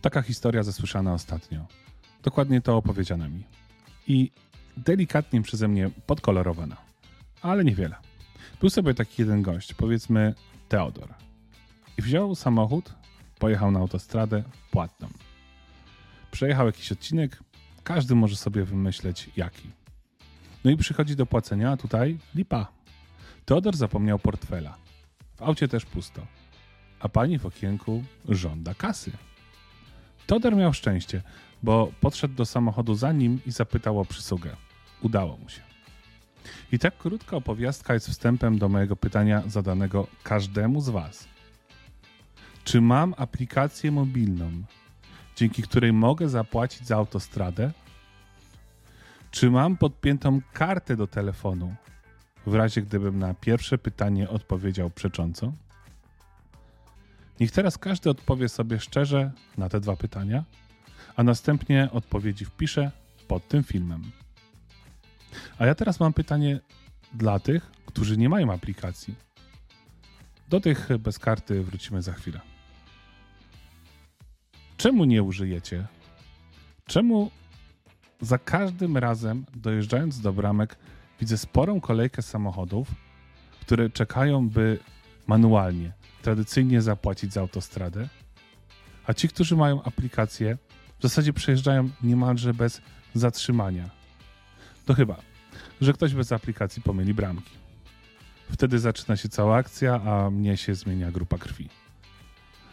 Taka historia zasłyszana ostatnio. Dokładnie to opowiedziana mi. I delikatnie przeze mnie podkolorowana. Ale niewiele. Był sobie taki jeden gość, powiedzmy Teodor. I wziął samochód, pojechał na autostradę płatną. Przejechał jakiś odcinek, każdy może sobie wymyśleć jaki. No i przychodzi do płacenia, a tutaj lipa. Teodor zapomniał portfela. W aucie też pusto. A pani w okienku żąda kasy. Teodor miał szczęście, bo podszedł do samochodu za nim i zapytał o przysługę. Udało mu się. I tak krótka opowiastka jest wstępem do mojego pytania zadanego każdemu z Was. Czy mam aplikację mobilną, dzięki której mogę zapłacić za autostradę? Czy mam podpiętą kartę do telefonu, w razie gdybym na pierwsze pytanie odpowiedział przecząco? Niech teraz każdy odpowie sobie szczerze na te dwa pytania, a następnie odpowiedzi wpisze pod tym filmem. A ja teraz mam pytanie dla tych, którzy nie mają aplikacji. Do tych bez karty wrócimy za chwilę. Czemu nie użyjecie? Czemu za każdym razem dojeżdżając do bramek widzę sporą kolejkę samochodów, które czekają, by manualnie, tradycyjnie zapłacić za autostradę, a ci, którzy mają aplikację, w zasadzie przejeżdżają niemalże bez zatrzymania. To chyba, że ktoś bez aplikacji pomyli bramki. Wtedy zaczyna się cała akcja, a mnie się zmienia grupa krwi.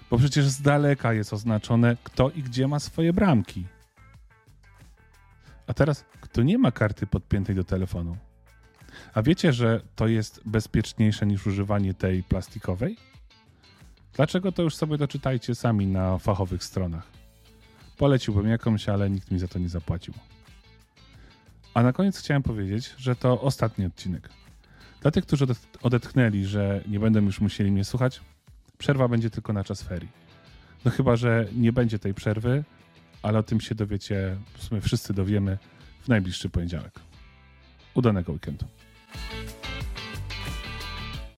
Bo przecież z daleka jest oznaczone, kto i gdzie ma swoje bramki. A teraz, kto nie ma karty podpiętej do telefonu? A wiecie, że to jest bezpieczniejsze niż używanie tej plastikowej? Dlaczego to już sobie doczytajcie sami na fachowych stronach. Poleciłbym jakąś, ale nikt mi za to nie zapłacił. A na koniec chciałem powiedzieć, że to ostatni odcinek. Dla tych, którzy odetchnęli, że nie będą już musieli mnie słuchać, przerwa będzie tylko na czas ferii. No chyba, że nie będzie tej przerwy, ale o tym się dowiecie, w sumie wszyscy dowiemy w najbliższy poniedziałek. Udanego weekendu.